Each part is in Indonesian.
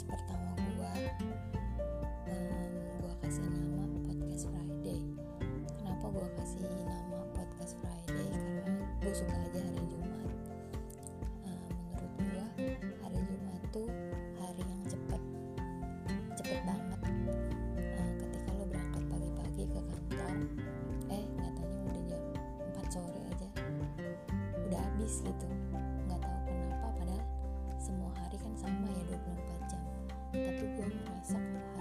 podcast pertama gue um, gue kasih nama podcast Friday. Kenapa gue kasih nama podcast Friday? Karena gue suka aja hari Jumat. Menurut gue hari Jumat tuh hari yang cepet. Cepet banget. Ketika lo berangkat pagi-pagi ke kantor eh katanya udah jam 4 sore aja udah habis gitu. tapi gue merasa kurang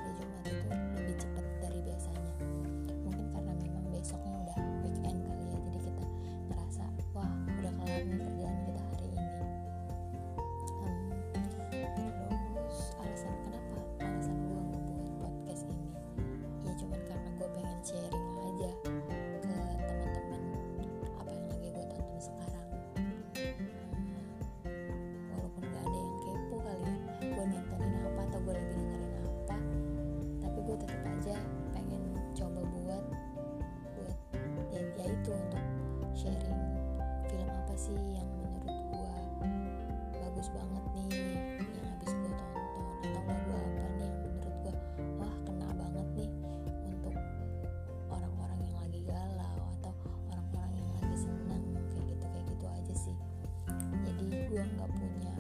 juga nggak punya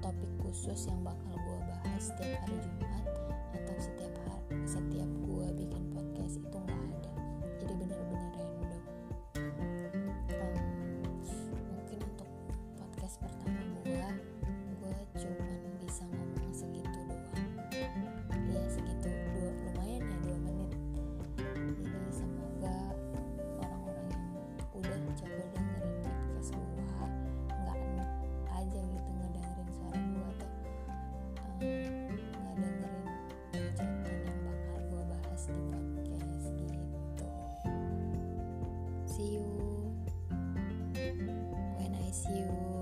topik khusus yang bakal gue bahas setiap hari Jumat. see you when I see you.